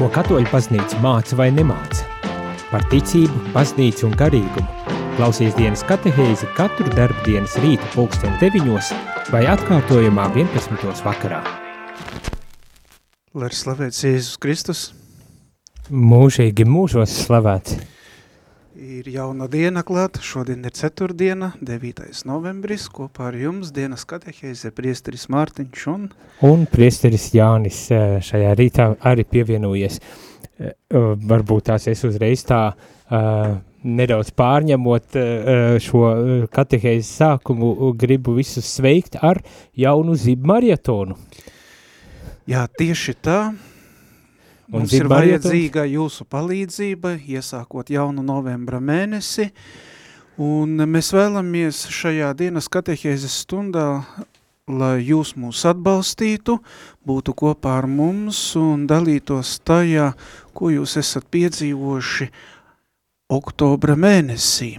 ko katoļu baznīca māca vai nemāca. Par ticību, baznīcu un garīgumu. Klausies dienas katehēzi katru darbdienas rīta pulksten 9 vai atkārtojumā 11. vakarā. Lai ir slavēts Jēzus Kristus. Mūžīgi mūžos slavēts. Ir jauna diena klāt, šodien ir ceturtdiena, 9. novembris, kopā ar jums dienas katehēze priesteris Mārtiņš un... Un priesteris Jānis eh, šajā rītā arī pievienojies. Eh, varbūt tās es uzreiz tā nedaudz pārņemot šo katehēzi sākumu, gribu visus sveikt ar jaunu zibu marietonu. Jā, tieši tā. Un Mums ir vajadzīga jūsu palīdzība, iesākot jaunu novembra mēnesi, un mēs vēlamies šajā dienas katehēzes stundā, lai jūs mūs atbalstītu, būtu kopā ar mums un dalītos tajā, ko jūs esat piedzīvoši oktobra mēnesī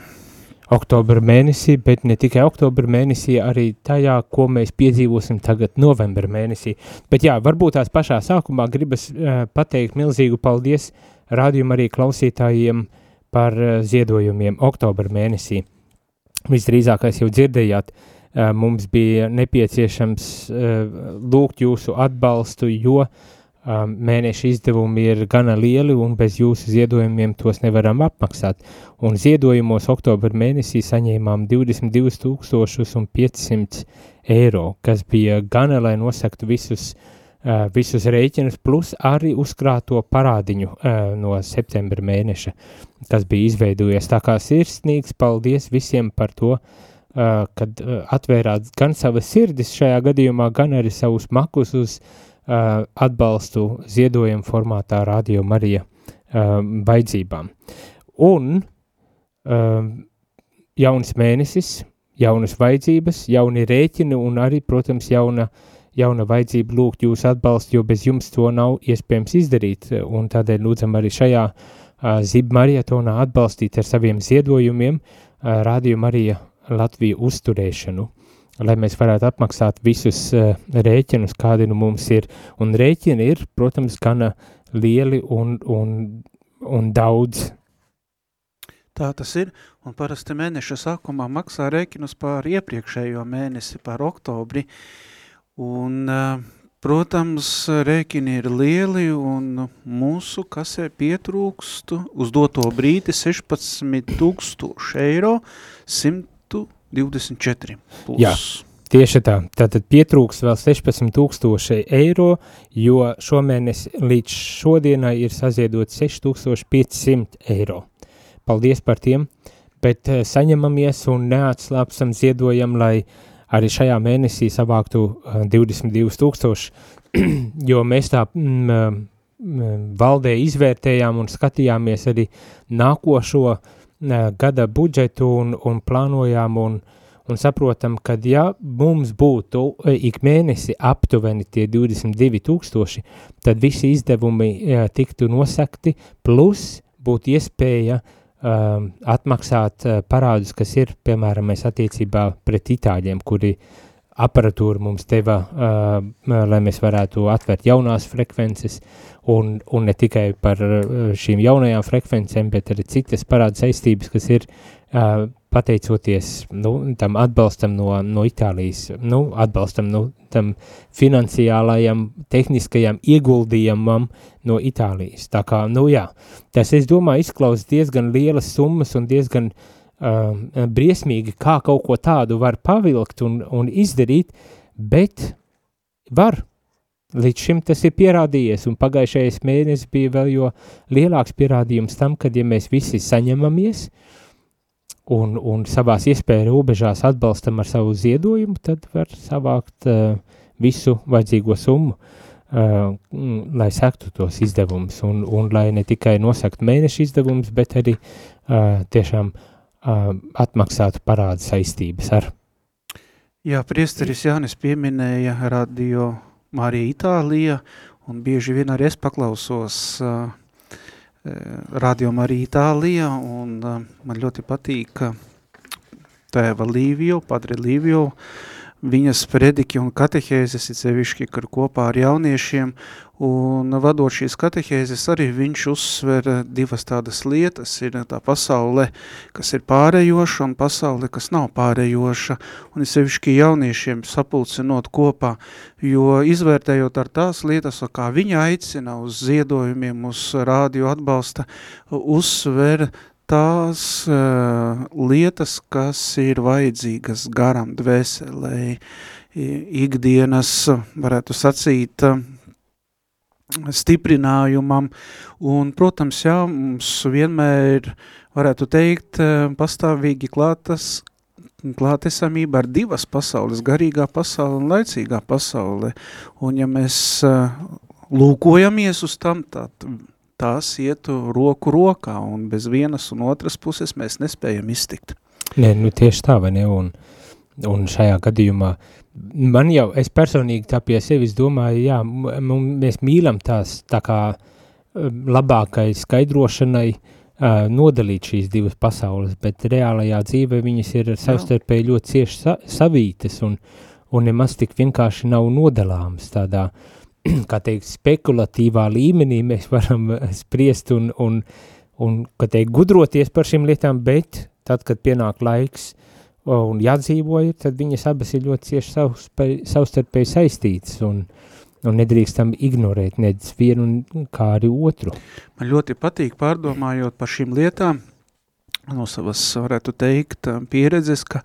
oktobra mēnesī, bet ne tikai oktobra mēnesī, arī tajā, ko mēs piedzīvosim tagad novembra mēnesī. Bet jā, varbūt tās pašā sākumā gribas uh, pateikt milzīgu paldies rādījumu arī klausītājiem par uh, ziedojumiem oktobra mēnesī. Visdrīzākais jau dzirdējāt, uh, mums bija nepieciešams uh, lūgt jūsu atbalstu, jo uh, mēneša izdevumi ir gana lieli un bez jūsu ziedojumiem tos nevaram apmaksāt. Un ziedojumos oktobra mēnesī saņēmām 22 500 eiro, kas bija gana, lai nosaktu visus, uh, visus rēķinus, plus arī uzkrāto parādiņu uh, no septembra mēneša, kas bija izveidojies. Tā kā sirsnīgs paldies visiem par to, uh, kad atvērāt gan savas sirdis šajā gadījumā, gan arī savus makus uz uh, atbalstu ziedojumu formātā Radio Marija vajadzībām. Un jauns mēnesis, jaunas vajadzības, jauni rēķini un arī, protams, jauna, jauna vajadzība lūgt jūs atbalstu, jo bez jums to nav iespējams izdarīt, un tādēļ lūdzam arī šajā uh, zib marietonā atbalstīt ar saviem ziedojumiem Radio Marija Latviju uzturēšanu lai mēs varētu apmaksāt visus uh, rēķinus, kādi nu mums ir. Un rēķini ir, protams, gana lieli un, un, un daudz. Tā tas ir, un parasti mēneša sākumā maksā rēķinus par iepriekšējo mēnesi, par oktobri, un, uh, protams, rēķini ir lieli, un mūsu kasē pietrūkst uz doto brīdi 16 tūkstoši eiro, 100 24. Plus. Jā. Tieši tā, tātad pietrūks vēl 16 tūkstoši eiro, jo šomēnes līdz šodienai ir saziedot 6500 eiro. Paldies par tiem, bet eh, saņemamies un neatslāpsam ziedojam, lai arī šajā mēnesī savāktu 22 eh, tūkstoši, jo mēs tā mm, mm, valdē izvērtējām un skatījāmies arī nākošo uh, gada budžetu un, un plānojām un, un saprotam, ka ja mums būtu ik mēnesi aptuveni tie 22 tūkstoši, tad visi izdevumi tiktu nosakti, plus būtu iespēja um, atmaksāt uh, parādus, kas ir, piemēram, mēs attiecībā pret itāļiem, kuri aparatūru mums deva, uh, lai mēs varētu atvērt jaunās frekvences, un, un ne tikai par šīm jaunajām frekvencēm, bet arī citas parāda saistības, kas ir uh, pateicoties nu, tam atbalstam no, no Itālijas, nu, atbalstam nu, tam finansiālajam, tehniskajam ieguldījumam no Itālijas. Tā kā, nu jā, tas, es domāju, izklausās diezgan lielas summas un diezgan uh, briesmīgi, kā kaut ko tādu var pavilkt un, un izdarīt, bet var, Līdz šim tas ir pierādījies, un pagājušais mēnesis bija vēl jo lielāks pierādījums tam, kad ja mēs visi saņemamies un, un savās iespēja robežās atbalstam ar savu ziedojumu, tad var savākt uh, visu vajadzīgo summu, uh, lai sektu tos izdevumus, un, un lai ne tikai nosakt mēneša izdevumus, bet arī uh, tiešām uh, atmaksātu parādu saistības ar. Jā, priesteris Jānis pieminēja radio Marija Itālija, un bieži vien arī es paklausos uh, Radio Marija Itālija, un uh, man ļoti patīk tēva Līvio, padre Līvio viņas prediki un katehēzes, ir sevišķi, kad kopā ar jauniešiem, un vadot šīs katehēzes, arī viņš uzsver divas tādas lietas, ir tā pasaule, kas ir pārējoša, un pasaule, kas nav pārējoša, un sevišķi jauniešiem sapulcinot kopā, jo izvērtējot ar tās lietas, kā viņa aicina uz ziedojumiem, uz rādio atbalsta, uzsver tās uh, lietas, kas ir vajadzīgas garam dvēselē, ikdienas, varētu sacīt, stiprinājumam, un, protams, jā, mums vienmēr, varētu teikt, pastāvīgi klātas, klātesamība ar divas pasaules, garīgā pasaule un laicīgā pasaule, un ja mēs lūkojamies uz tam, tad tās ietu roku rokā, un bez vienas un otras puses mēs nespējam iztikt. Nē, nu tieši tā, vai ne, un, un šajā gadījumā man jau, es personīgi tā pie sevis domāju, jā, mēs mīlam tās tā kā labākai skaidrošanai, uh, nodalīt šīs divas pasaules, bet reālajā dzīvē viņas ir savstarpēji ļoti cieši sa savītas un, un nemaz tik vienkārši nav nodalāmas tādā uh, kā teikt, spekulatīvā līmenī mēs varam eh, spriest un, un, un kā teikt, gudroties par šīm lietām, bet tad, kad pienāk laiks un jādzīvoja, tad viņas abas ir ļoti cieši savstarpēji saistītas un, un nedrīkstam ignorēt nedz vienu kā arī otru. Man ļoti patīk pārdomājot par šīm lietām, no savas, varētu teikt, pieredzes, ka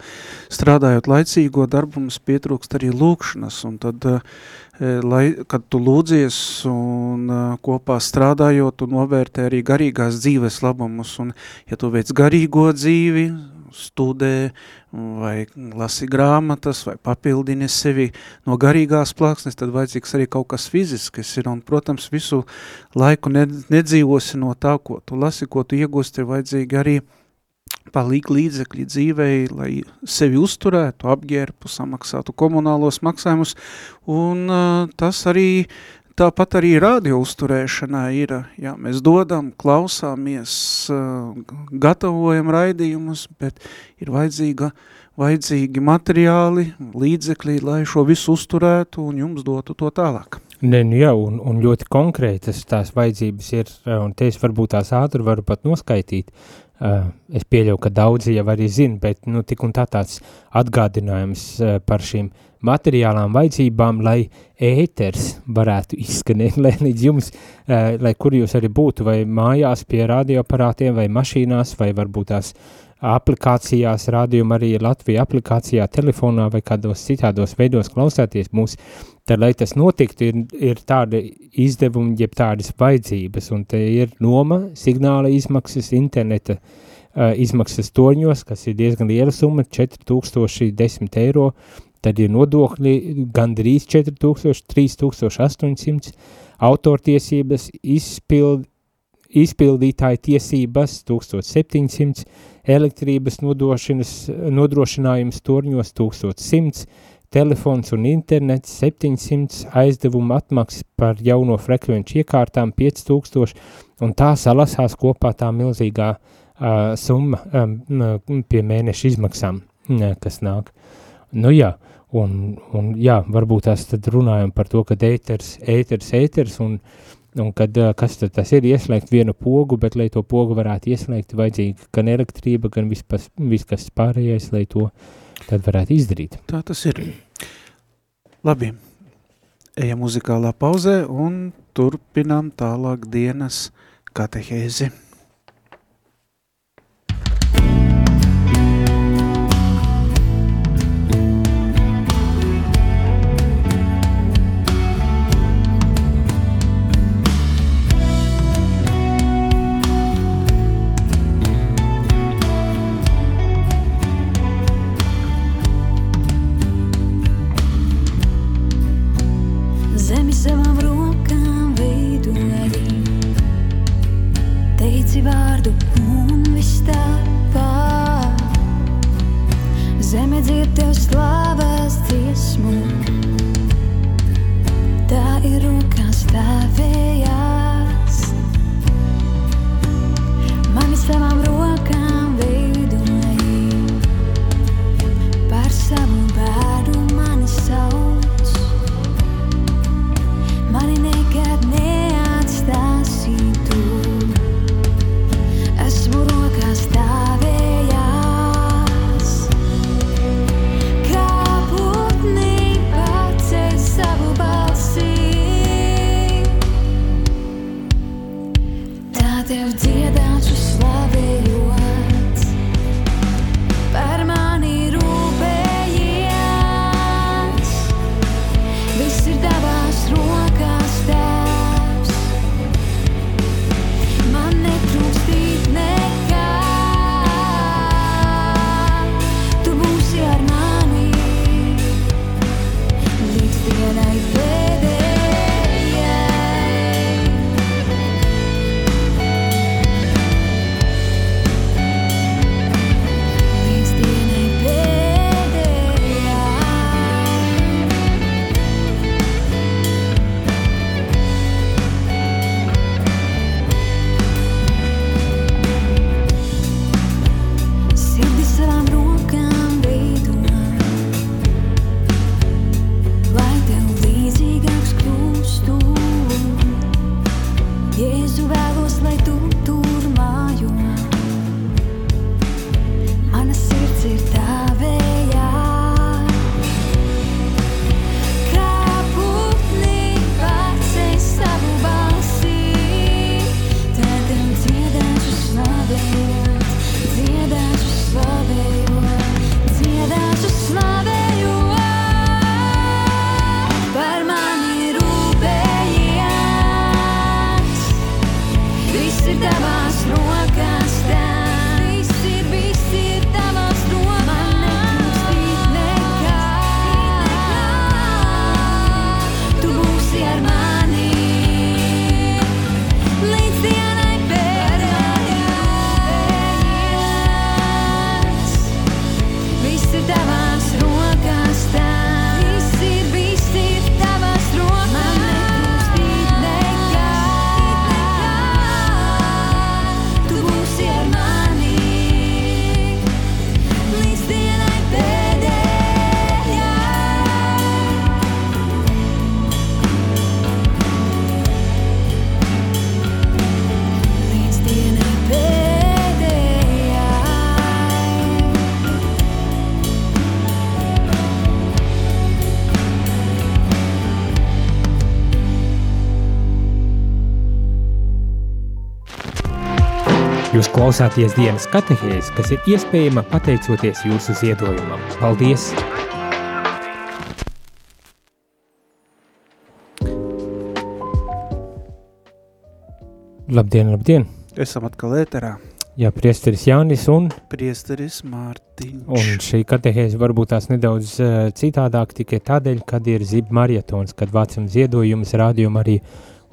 strādājot laicīgo darbu mums pietrūkst arī lūkšanas, un tad, lai, kad tu lūdzies un kopā strādājot, tu novērtē arī garīgās dzīves labumus, un ja tu veic garīgo dzīvi, studē vai lasi grāmatas vai papildini sevi no garīgās plāksnes, tad vajadzīgs arī kaut kas fizisks ir, un, protams, visu laiku nedzīvosi no tā, ko tu lasi, ko tu iegūsti, ir vajadzīgi arī palīk līdzekļi dzīvei, lai sevi uzturētu, apģērpu, samaksātu komunālos maksājumus, un uh, tas arī, tāpat arī radio uzturēšanā ir, jā, mēs dodam, klausāmies, uh, gatavojam raidījumus, bet ir vajadzīga, vajadzīgi materiāli, līdzekļi, lai šo visu uzturētu un jums dotu to tālāk. Ne, nu jā, un, un ļoti konkrētas tās vajadzības ir, un te es varbūt tās ātri varu pat noskaitīt, Uh, es pieļauju, ka daudzi jau arī zina, bet nu, tik un tā tāds atgādinājums uh, par šīm materiālām vajadzībām, lai ēters varētu izskanēt, lai līdz jums, uh, lai kur jūs arī būtu, vai mājās pie radioaparātiem, vai mašīnās, vai varbūt tās aplikācijās, rādījuma arī Latvija aplikācijā, telefonā vai kādos citādos veidos klausāties mūs, tad, lai tas notiktu, ir, ir tāda izdevuma, jeb tādas vajadzības, un te ir noma, signāla izmaksas, interneta uh, izmaksas torņos, kas ir diezgan liela summa, 4010 eiro, tad ir nodokļi gandrīz 4000, 3800, autortiesības, izpild, izpildītāja tiesības 1700, elektrības nodrošinājums torņos 1100, telefons un internets 700, aizdevuma atmaksas par jauno frekvenču iekārtām 5000, un tā salasās kopā tā milzīgā uh, summa um, pie mēneša izmaksām, kas nāk. Nu jā, un, un jā, varbūt tās tad runājam par to, ka ēters, ēters, ēters, un Un kad, kas tad tas ir, ieslēgt vienu pogu, bet, lai to pogu varētu ieslēgt, vajadzīga gan elektrība, gan vispas, viskas pārējais, lai to tad varētu izdarīt. Tā tas ir. Labi, ejam muzikālā pauzē un turpinām tālāk dienas katehēzi. Klausāties dienas katehēs, kas ir iespējama pateicoties jūsu ziedojumam. Paldies! Labdien, labdien! Esam atkal ēterā. Jā, priesteris Jānis un... Priesteris Mārtiņš. Un šī katehēze varbūt tās nedaudz uh, citādāk tikai tādēļ, kad ir zib marietons, kad vācam ziedojumus rādījumu arī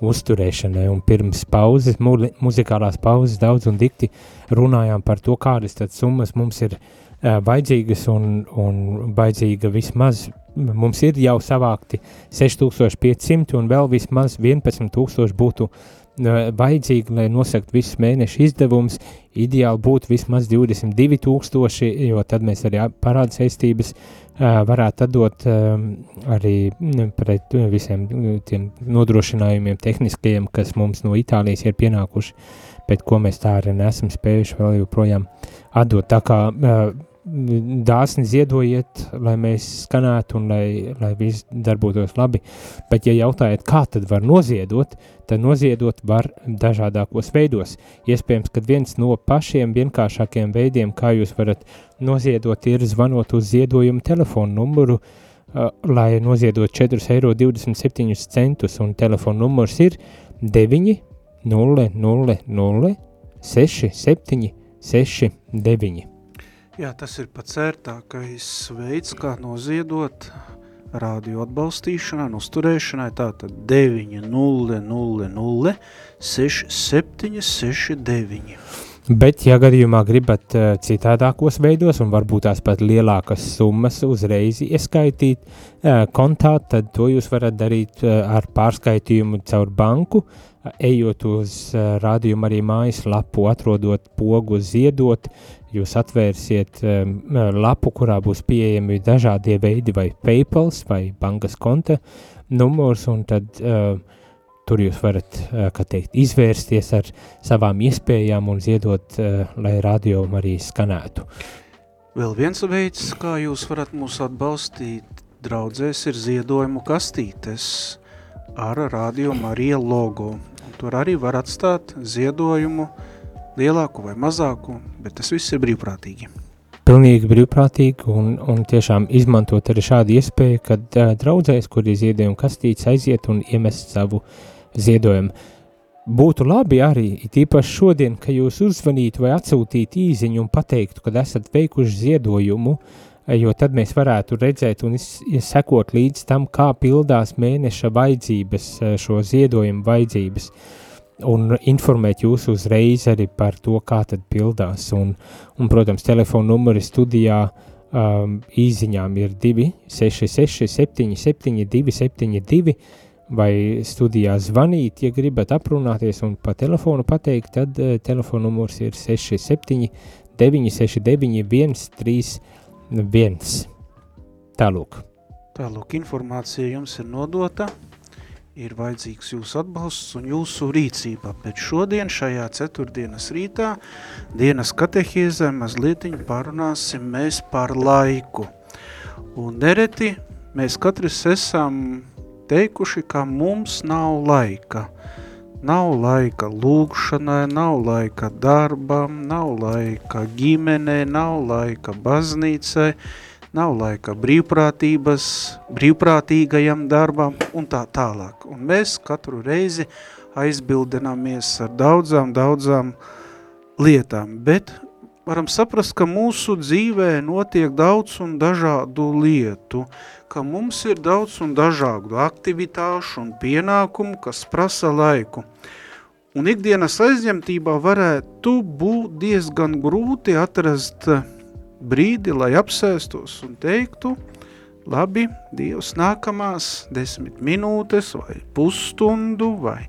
uzturēšanai. Un pirms pauzes, mu muzikālās pauzes daudz un dikti runājām par to, kādas tad summas mums ir uh, vajadzīgas un, un vajadzīga vismaz, mums ir jau savākti 6500 un vēl vismaz 11000 būtu uh, vajadzīgi, lai nosakt visus mēnešu izdevumus, ideāli būtu vismaz 22 tūkstoši, jo tad mēs arī parāda saistības varētu atdot arī pret visiem tiem nodrošinājumiem tehniskajiem, kas mums no Itālijas ir pienākuši, bet ko mēs tā arī nesam spējuši vēl joprojām atdot. Tā kā dāsni ziedojiet, lai mēs skanētu un lai, lai viss darbotos labi. Bet, ja jautājat, kā tad var noziedot, tad noziedot var dažādākos veidos. Iespējams, ka viens no pašiem vienkāršākiem veidiem, kā jūs varat noziedot, ir zvanot uz ziedojumu telefonu numuru, uh, lai noziedot 4,27 eiro, un telefona numurs ir 9 0 0 0 6 7 6 9. Jā, tas ir pats ērtākais veids, kā noziedot rādio atbalstīšanai un uzturēšanai. Tātad 900 6769. Bet, ja gadījumā gribat uh, citādākos veidos un varbūt tās pat lielākas summas uzreiz ieskaitīt uh, kontā, tad to jūs varat darīt uh, ar pārskaitījumu caur banku, ejot uz rādījumu arī mājas lapu, atrodot pogu ziedot, jūs atvērsiet um, lapu, kurā būs pieejami dažādie veidi vai PayPals vai bankas konta numurs, un tad uh, tur jūs varat, uh, kā teikt, izvērsties ar savām iespējām un ziedot, uh, lai radio arī skanētu. Vēl viens veids, kā jūs varat mūs atbalstīt, draudzēs, ir ziedojumu kastītes ar radio Marija logo. Tur arī var atstāt ziedojumu uh, lielāku vai mazāku, bet tas viss ir brīvprātīgi. Pilnīgi brīvprātīgi un, un tiešām izmantot arī šādu iespēju, kad uh, draudzēs, kur ir ziedojuma kastītes, aiziet un iemest savu ziedojumu. Būtu labi arī, tīpaši šodien, ka jūs uzvanītu vai atsūtītu īziņu un pateiktu, kad esat veikuši ziedojumu, jo tad mēs varētu redzēt un sekot līdz tam, kā pildās mēneša vajadzības, šo ziedojumu vajadzības. Uh, un informēt jūs uzreiz arī par to, kā tad pildās. Un, un protams, telefona numuri studijā um, īziņām ir 266 77 272 vai studijā zvanīt, ja gribat aprunāties un pa telefonu pateikt, tad uh, telefona numurs ir 67 969 131. Tālūk. Tālūk, informācija jums ir nodota ir vajadzīgs jūsu atbalsts un jūsu rīcība, bet šodien šajā ceturtdienas rītā dienas katehīzē mazlietiņu parunāsim mēs par laiku. Un nereti mēs katrs esam teikuši, ka mums nav laika. Nav laika lūgšanai, nav laika darbam, nav laika ģimenei, nav laika baznīcai, nav laika brīvprātības, brīvprātīgajam darbam un tā tālāk. Un mēs katru reizi aizbildināmies ar daudzām, daudzām lietām, bet varam saprast, ka mūsu dzīvē notiek daudz un dažādu lietu, ka mums ir daudz un dažādu aktivitāšu un pienākumu, kas prasa laiku. Un ikdienas aizņemtībā varētu būt diezgan grūti atrast brīdi, lai apsēstos un teiktu, labi, Dievs nākamās desmit minūtes vai pusstundu vai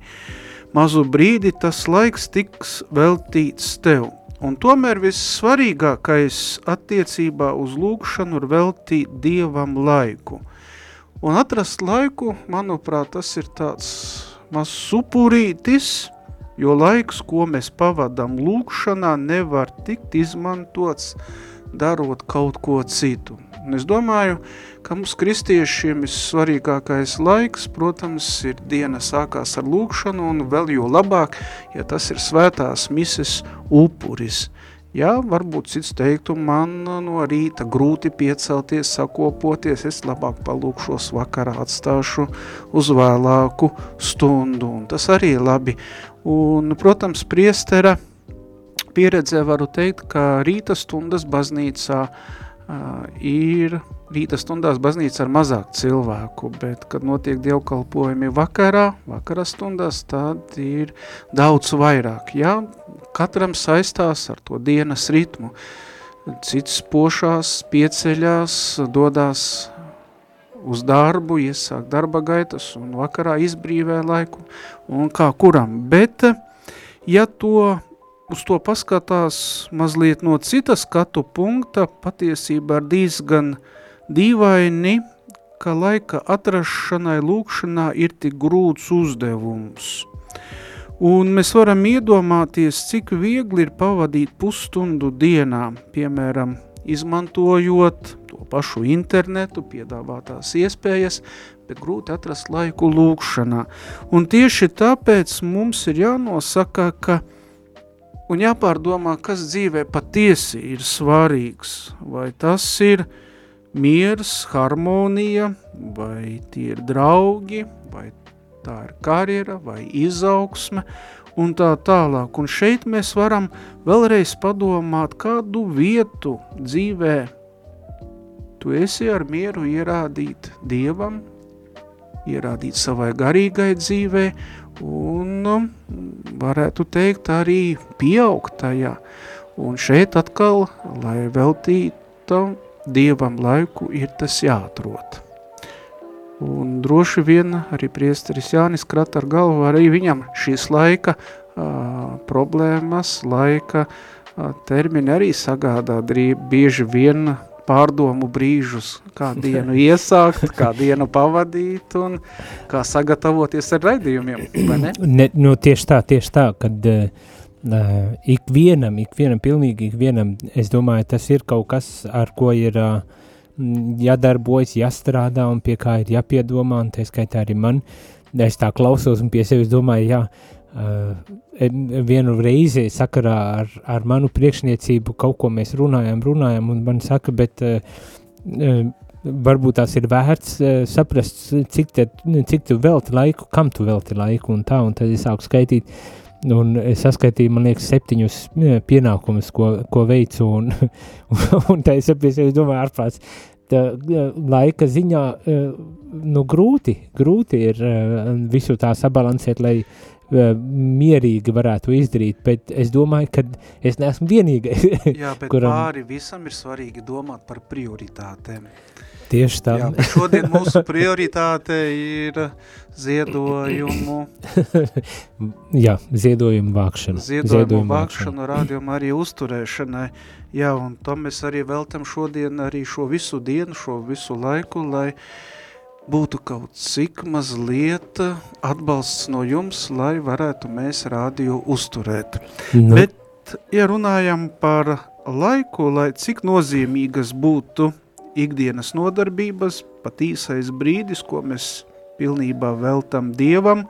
mazu brīdi tas laiks tiks veltīts tev. Un tomēr vissvarīgākais attiecībā uz lūgšanu ir veltīt Dievam laiku. Un atrast laiku, manuprāt, tas ir tāds mazs supurītis, jo laiks, ko mēs pavadam lūgšanā, nevar tikt izmantots darot kaut ko citu. Un es domāju, ka mums kristiešiem vissvarīgākais laiks, protams, ir diena sākās ar lūkšanu un vēl jo labāk, ja tas ir svētās mises upuris. Jā, varbūt cits teiktu, man no rīta grūti piecelties, sakopoties, es labāk palūkšos vakarā, atstāšu uz vēlāku stundu, un tas arī labi. Un, protams, priestera pieredzē varu teikt, ka rīta stundas baznīcā ir rīta stundās baznīca ar mazāk cilvēku, bet, kad notiek dievkalpojumi vakarā, vakara stundās, tad ir daudz vairāk. Jā, katram saistās ar to dienas ritmu. Cits pošās, pieceļās, dodās uz darbu, iesāk darba gaitas un vakarā izbrīvē laiku un kā kuram. Bet, ja to uz to paskatās mazliet no citas skatu punkta, patiesībā ir diezgan Dīvaini, ka laika atrašanai lūkšanā ir tik grūts uzdevums. Un mēs varam iedomāties, cik viegli ir pavadīt pusstundu dienā, piemēram, izmantojot to pašu internetu, piedāvātās iespējas, bet grūti atrast laiku lūkšanā. Un tieši tāpēc mums ir jānosaka, ka un jāpārdomā, kas dzīvē patiesi ir svarīgs, vai tas ir – miers, harmonija, vai tie ir draugi, vai tā ir karjera, vai izaugsme, un tā tālāk. Un šeit mēs varam vēlreiz padomāt, kādu vietu dzīvē tu esi ar mieru ierādīt Dievam, ierādīt savai garīgai dzīvē, un varētu teikt arī pieaugt tajā. Un šeit atkal, lai veltītu Dievam laiku ir tas jāatrot. Un droši vien arī priesteris Jānis krat ar galvu, arī viņam šīs laika uh, problēmas, laika uh, termini arī sagādā drīb, bieži vien pārdomu brīžus, kā dienu iesākt, kā dienu pavadīt un kā sagatavoties ar raidījumiem, vai ne? ne nu, tieši tā, tieši tā, kad uh, ikvienam, ikvienam, pilnīgi ikvienam, es domāju, tas ir kaut kas, ar ko ir uh, jādarbojas, jāstrādā un pie kā ir jāpiedomā, un tā skaitā arī man, es tā klausos un pie sevis domāju, jā, vienu reizi sakarā ar, ar manu priekšniecību kaut ko mēs runājam, runājam, un man saka, bet uh, uh, varbūt tās ir vērts saprast, cik, te, cik tu velti laiku, kam tu velti laiku, un tā, un tad es sāku skaitīt, Un es saskaitīju, man liekas, septiņus pienākumus, ko, ko veicu, un, un, tā es pie sevis domāju, ārprāts, tā, laika ziņā, nu, grūti, grūti ir visu tā sabalansēt, lai mierīgi varētu izdarīt, bet es domāju, ka es neesmu vienīgais. Jā, bet kuram... pāri visam ir svarīgi domāt par prioritātēm. Tieši tā. Jā, šodien mūsu prioritāte ir ziedojumu. Jā, ziedojumu vākšana. Ziedojumu, ziedojumu vākšanu, rādījumu arī uzturēšanai. Jā, un tam mēs arī veltam šodien arī šo visu dienu, šo visu laiku, lai būtu kaut cik mazliet atbalsts no jums, lai varētu mēs rādīju uzturēt. Nu. Bet, ja runājam par laiku, lai cik nozīmīgas būtu ikdienas nodarbības, pat īsais brīdis, ko mēs pilnībā veltam Dievam,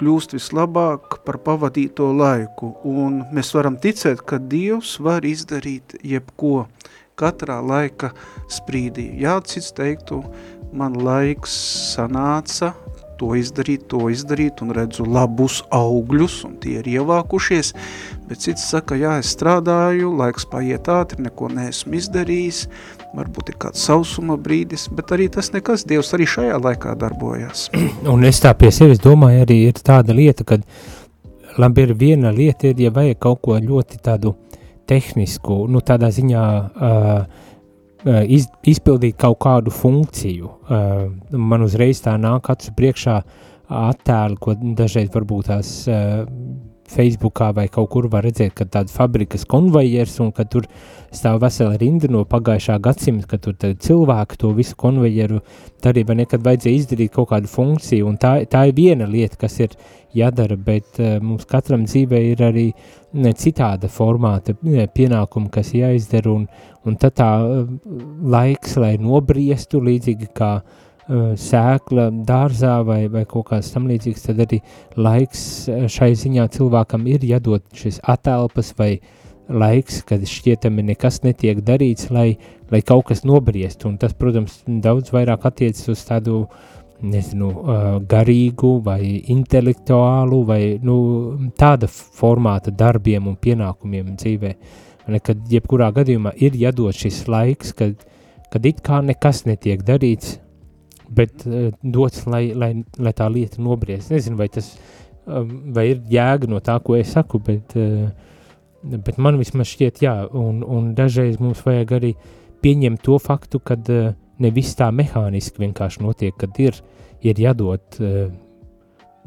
kļūst vislabāk par pavadīto laiku, un mēs varam ticēt, ka Dievs var izdarīt jebko katrā laika sprīdī. Jā, cits teiktu, man laiks sanāca to izdarīt, to izdarīt, un redzu labus augļus, un tie ir ievākušies, bet cits saka, jā, es strādāju, laiks paiet ātri, neko neesmu izdarījis, varbūt ir kāds sausuma brīdis, bet arī tas nekas, Dievs arī šajā laikā darbojās. Un es tā pie sevis domāju, arī ir tāda lieta, kad labi ir viena lieta, ir, ja vajag kaut ko ļoti tādu tehnisku, nu tādā ziņā uh, iz, izpildīt kaut kādu funkciju. Uh, man uzreiz tā nāk acu priekšā attēli, ko dažreiz varbūt tās uh, Facebookā vai kaut kur var redzēt, ka tāda fabrikas konvejers un ka tur stāv vesela rinda no pagājušā gadsimta, ka tur cilvēki to visu konvejeru darīja, nekad vajadzēja izdarīt kaut kādu funkciju, un tā, tā ir viena lieta, kas ir jādara, bet uh, mums katram dzīvē ir arī ne, citāda formāta pienākumi, kas jāizdara, un, un tad tā uh, laiks, lai nobriestu līdzīgi kā uh, sēkla dārzā vai, vai kaut kāds tam līdzīgs, tad arī laiks šai ziņā cilvēkam ir jādod šis atelpas vai laiks, kad šķietami nekas netiek darīts, lai, lai kaut kas nobriest, un tas, protams, daudz vairāk attiecas uz tādu, nezinu, garīgu vai intelektuālu vai, nu, tāda formāta darbiem un pienākumiem dzīvē, kad jebkurā gadījumā ir jādod šis laiks, kad, kad it kā nekas netiek darīts, bet uh, dots, lai, lai, lai tā lieta nobriest. Nezinu, vai tas, uh, vai ir jēga no tā, ko es saku, bet uh, Bet man vismaz šķiet, jā, un, un dažreiz mums vajag arī pieņemt to faktu, ka uh, eh, ne viss tā mehāniski vienkārši notiek, kad ir, ir jādod uh,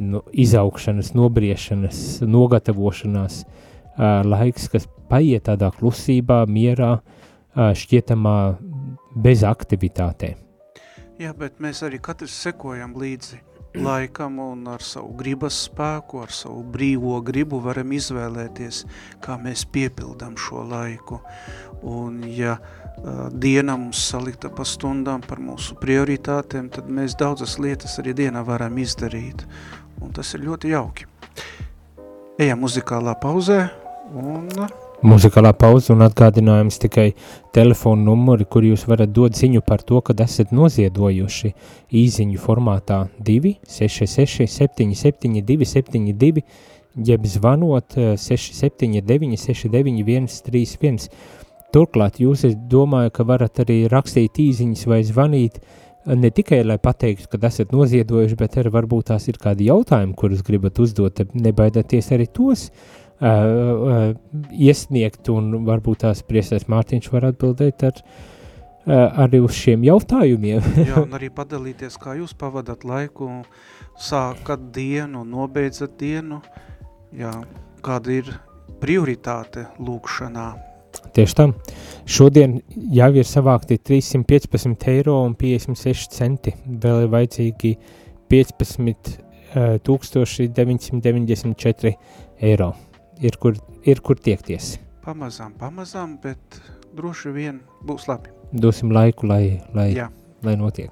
nu, izaugšanas, nobriešanas, nogatavošanās uh, laiks, kas paiet tādā klusībā, mierā, uh, šķietamā bez aktivitātēm. Jā, bet mēs arī katrs sekojam līdzi laikam un ar savu gribas spēku, ar savu brīvo gribu varam izvēlēties, kā mēs piepildam šo laiku. Un ja uh, diena mums salikta pa stundām par mūsu prioritātēm, tad mēs daudzas lietas arī dienā varam izdarīt. Un tas ir ļoti jauki. Ejam muzikālā pauzē un Muzikālā pauze un atgādinājums tikai telefonu numuri, kur jūs varat dot ziņu par to, kad esat noziedojuši īziņu formātā 266 77 272, jeb zvanot 679 691 31. Turklāt jūs, es domāju, ka varat arī rakstīt īziņas vai zvanīt ne tikai, lai pateiktu, kad esat noziedojuši, bet arī varbūt tās ir kādi jautājumi, kurus gribat uzdot, nebaidieties arī tos uh, uh, uh, iesniegt, un varbūt tās priestais Mārtiņš var atbildēt ar, uh, arī uz šiem jautājumiem. Jā, un arī padalīties, kā jūs pavadat laiku, sākat dienu, nobeidzat dienu, jā, kāda ir prioritāte lūkšanā. Tieši tam. Šodien jau ir savākti 315 eiro un 56 centi. Vēl ir vajadzīgi 15 uh, 994 eiro ir kur, ir kur tiekties. Pamazām, pamazām, bet droši vien būs labi. Dosim laiku, lai, lai, Jā. lai notiek.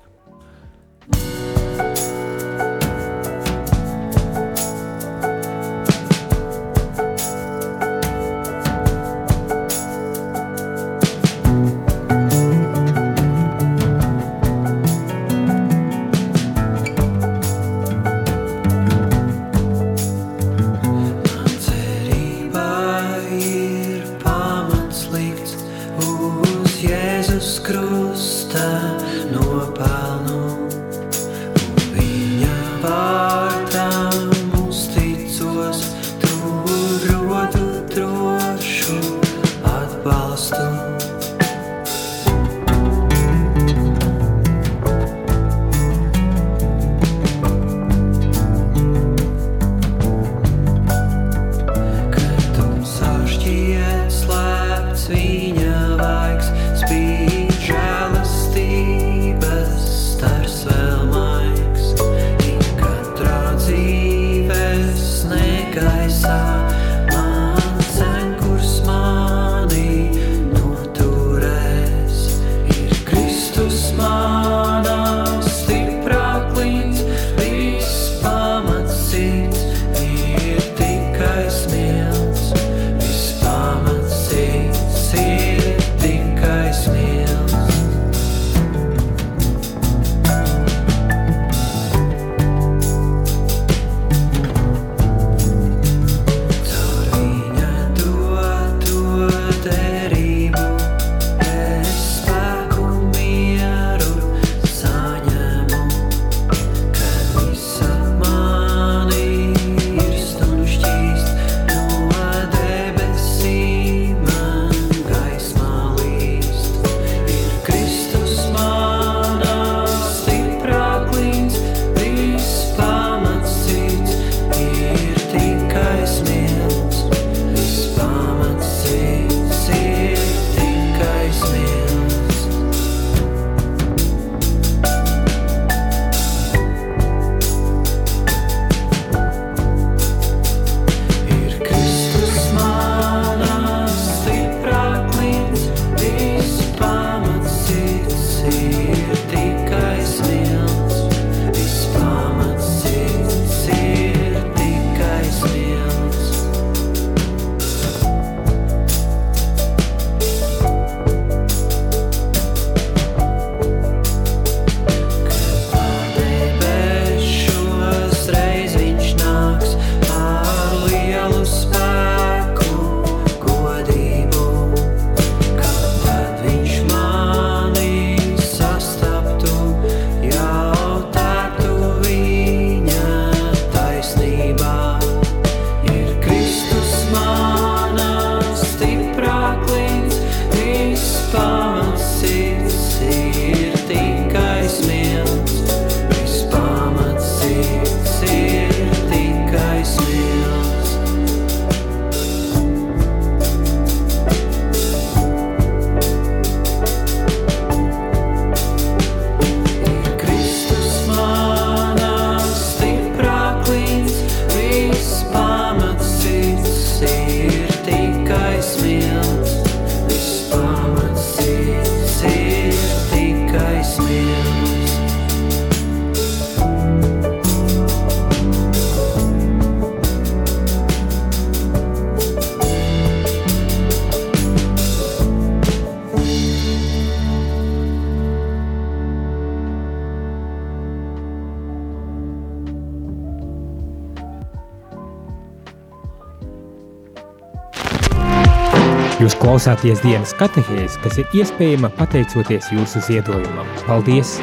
Jūs klausāties dienas katehēs, kas ir iespējama pateicoties jūsu ziedojumam. Paldies!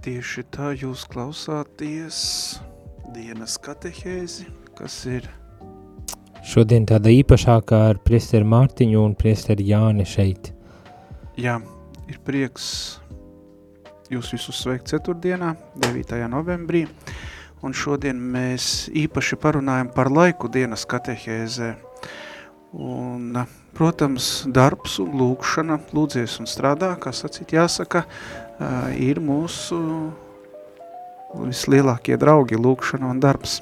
Tieši tā jūs klausāties dienas katehēzi, kas ir Šodien tāda īpašākā ar priesteri Mārtiņu un priesteri Jāni šeit. Jā, ir prieks jūs visus sveikt ceturtdienā, 9. novembrī. Un šodien mēs īpaši parunājam par laiku dienas katehēzē. Un, protams, darbs un lūkšana, lūdzies un strādā, kā sacīt jāsaka, ir mūsu vislielākie draugi lūkšana un darbs.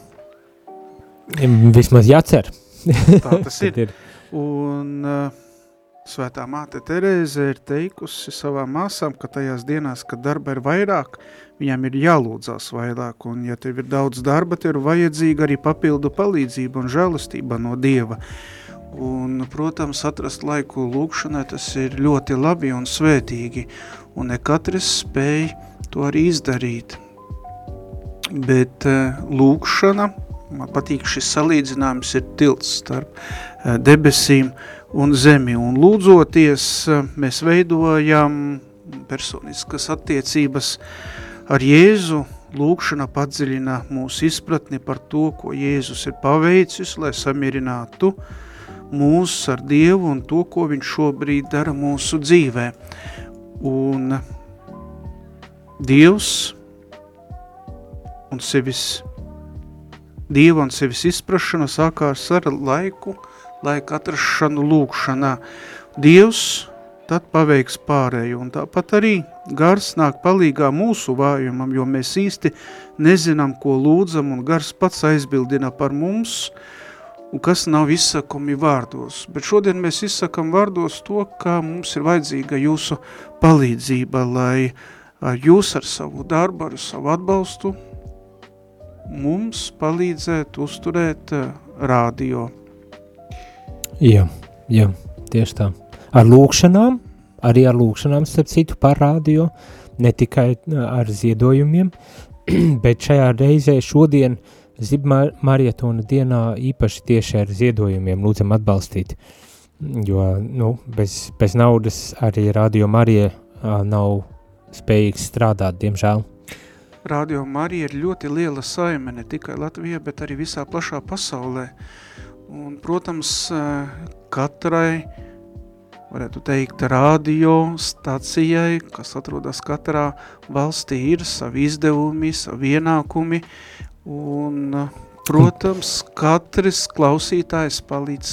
Vismaz jācer. Tā tas ir. ir. Un uh, Svētā māte Terēze ir teikusi savām māsām, ka tajās dienās, kad darba ir vairāk, viņām ir jālūdzās vairāk, un ja tev ir daudz darba, tev ir vajadzīga arī papildu palīdzība un žēlastība no Dieva. Un, protams, atrast laiku lūkšanai tas ir ļoti labi un svētīgi, un ne katrs spēj to arī izdarīt. Bet eh, lūkšana, man patīk šis salīdzinājums, ir tilts starp eh, debesīm, uh, un zemi. Un lūdzoties, mēs veidojam personiskas attiecības ar Jēzu. Lūkšana padziļina mūsu izpratni par to, ko Jēzus ir paveicis, lai samierinātu mūs ar Dievu un to, ko viņš šobrīd dara mūsu dzīvē. Un Dievs un sevis, Dieva un sevis izprašana sākās ar laiku, laika atrašanu lūkšanā. Dievs tad paveiks pārēju, un tāpat arī gars nāk palīgā mūsu vājumam, jo mēs īsti nezinām, ko lūdzam, un gars pats aizbildina par mums, un kas nav izsakumi vārdos. Bet šodien mēs izsakam vārdos to, ka mums ir vajadzīga jūsu palīdzība, lai jūs ar savu darbu, ar savu atbalstu mums palīdzētu uzturēt rādio Jā, jā, tieši tā. Ar lūkšanām, arī ar lūkšanām, starp citu, par radio, ne tikai ar ziedojumiem, bet šajā reizē šodien Zibmarietona dienā īpaši tieši ar ziedojumiem lūdzam atbalstīt, jo, nu, bez, bez naudas arī Radio Marija nav spējīgs strādāt, diemžēl. Radio Marija ir ļoti liela saime, ne tikai Latvijā, bet arī visā plašā pasaulē. Uh, Un, protams, katrai, varētu teikt, radio stacijai, kas atrodas katrā valstī, ir savi izdevumi, savi ienākumi, un, protams, katrs klausītājs palīdz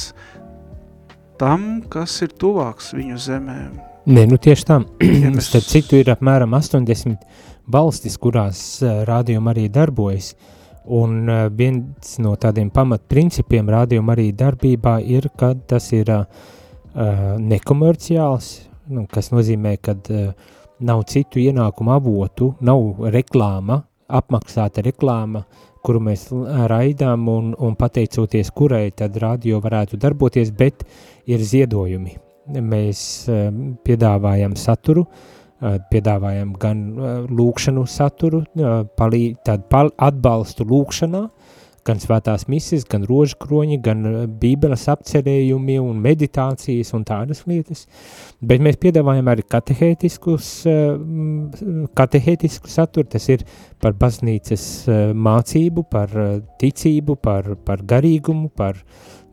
tam, kas ir tuvāks viņu zemēm. Nē, nu tieši tā. Mēs... Starp citu ir apmēram 80 valstis, kurās rādījumi arī darbojas. Un uh, viens no tādiem pamatprincipiem rādījuma arī darbībā ir, ka tas ir uh, nekomerciāls, nu, kas nozīmē, ka uh, nav citu ienākumu avotu, nav reklāma, apmaksāta reklāma, kuru mēs raidām un, un pateicoties kurai tad radio varētu darboties, bet ir ziedojumi. Mēs uh, piedāvājam saturu, uh, piedāvājam gan lūkšanu saturu, palī, tādu pal, atbalstu lūkšanā, gan svētās mises, gan rožkroņi, gan bībeles apcerējumi un meditācijas un tādas lietas, bet mēs piedāvājam arī katehētiskus, katehētisku saturu, tas ir par baznīcas mācību, par ticību, par, par garīgumu, par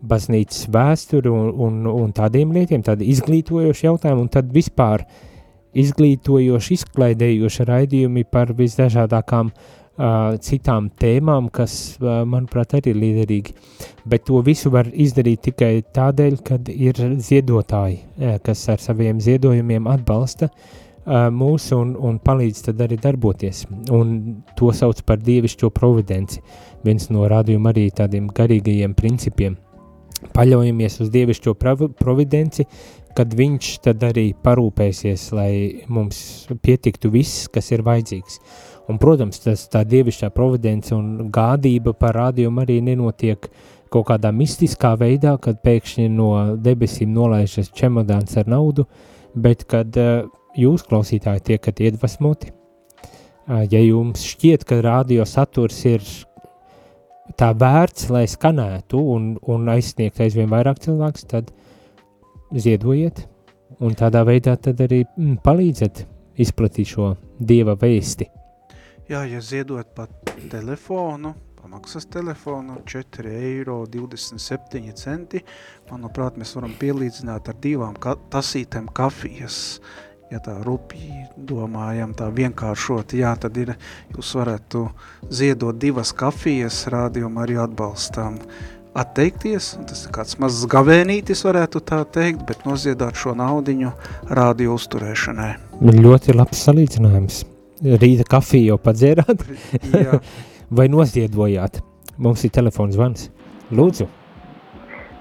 baznīcas vēsturi un, un, un tādiem lietiem, tādi izglītojoši jautājumi, un tad vispār izglītojoši, izklaidējoši raidījumi par visdažādākām uh, citām tēmām, kas, uh, manuprāt, arī ir liederīgi. Bet to visu var izdarīt tikai tādēļ, kad ir ziedotāji, uh, kas ar saviem ziedojumiem atbalsta uh, mūs un, un palīdz tad arī darboties. Un to sauc par dievišķo providenci, viens no rādījuma arī tādiem garīgajiem principiem. Paļaujamies uz dievišķo providenci, kad viņš tad arī parūpēsies, lai mums pietiktu viss, kas ir vajadzīgs. Un, protams, tas tā dievišķā providence un gādība par rādījumu arī nenotiek kaut kādā mistiskā veidā, kad pēkšņi no debesīm nolaižas čemodāns ar naudu, bet kad uh, jūs, klausītāji, tiekat iedvesmoti, uh, ja jums šķiet, ka rādio saturs ir tā vērts, lai skanētu un, un aizsniegt aizvien vairāk cilvēks, tad ziedojiet un tādā veidā tad arī mm, palīdzat izplatīt šo Dieva vēsti. Jā, ja ziedot pa telefonu, pamaksas telefonu 4 eiro 27 centi, manuprāt, mēs varam pielīdzināt ar divām ka tasītēm kafijas ja tā rupji domājam, tā vienkāršot, jā, tad ir, jūs varētu ziedot divas kafijas, rādījumu arī atbalstām atteikties, tas ir kāds mazs gavēnītis, varētu tā teikt, bet noziedāt šo naudiņu rādio uzturēšanai. Ļoti labs salīdzinājums. Rīta kafiju jau padzērāt? Vai noziedojāt? Mums ir telefons zvans. Lūdzu.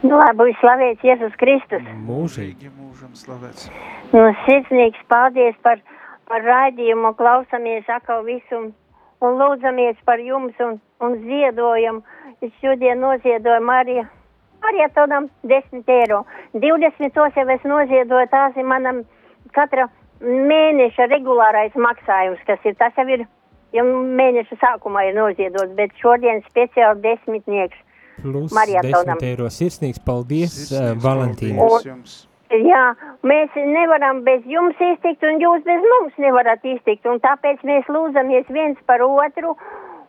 Nu, lai būs slavēts Jēzus Kristus. Mūžīgi mūžam slavēts. Nu, sirsnīgs paldies par, par raidījumu, klausamies atkal visu un lūdzamies par jums un, un ziedojam. Es šodien noziedoju Mariju. Marietonam 10 eiro. 20 tos jau es noziedoju, tās ir manam katra mēneša regulārais maksājums, kas ir, tas jau ir, jau mēneša sākumā ir noziedots, bet šodien speciāli desmitnieks. Plus Marietonam. 10 eiro. Sirsnīgs paldies, Sirsnīgs, uh, Valentīna. Paldies Jā, mēs nevaram bez jums iztikt, un jūs bez mums nevarat iztikt, un tāpēc mēs lūdzamies viens par otru,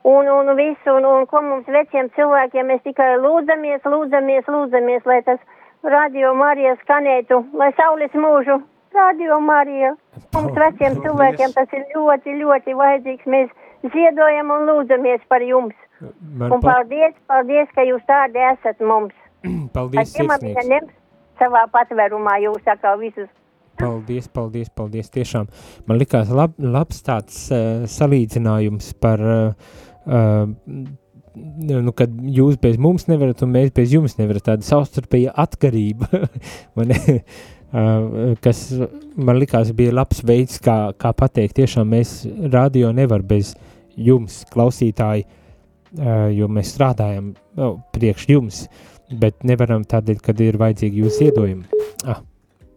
un, un visu, un, un ko mums veciem cilvēkiem mēs tikai lūdzamies, lūdzamies, lūdzamies, lai tas radio Marija skanētu, lai saules mūžu radio Marija. Mums veciem cilvēkiem tas ir ļoti, ļoti vajadzīgs, mēs ziedojam un lūdzamies par jums. Man un paldies, paldies, ka jūs tādi esat mums. Paldies, sirsnīgs savā patvērumā jūs atkal visus. Paldies, paldies, paldies. Tiešām man likās lab, labs tāds uh, salīdzinājums par, uh, uh, nu, kad jūs bez mums nevarat un mēs bez jums nevarat. Tāda savstarpēja atkarība, man, kas man likās bija labs veids, kā, kā pateikt. Tiešām mēs radio nevar bez jums, klausītāji, uh, jo mēs strādājam oh, priekš jums. Uh, bet nevaram tādēļ, kad ir vajadzīgi jūsu ziedojumi. Ah,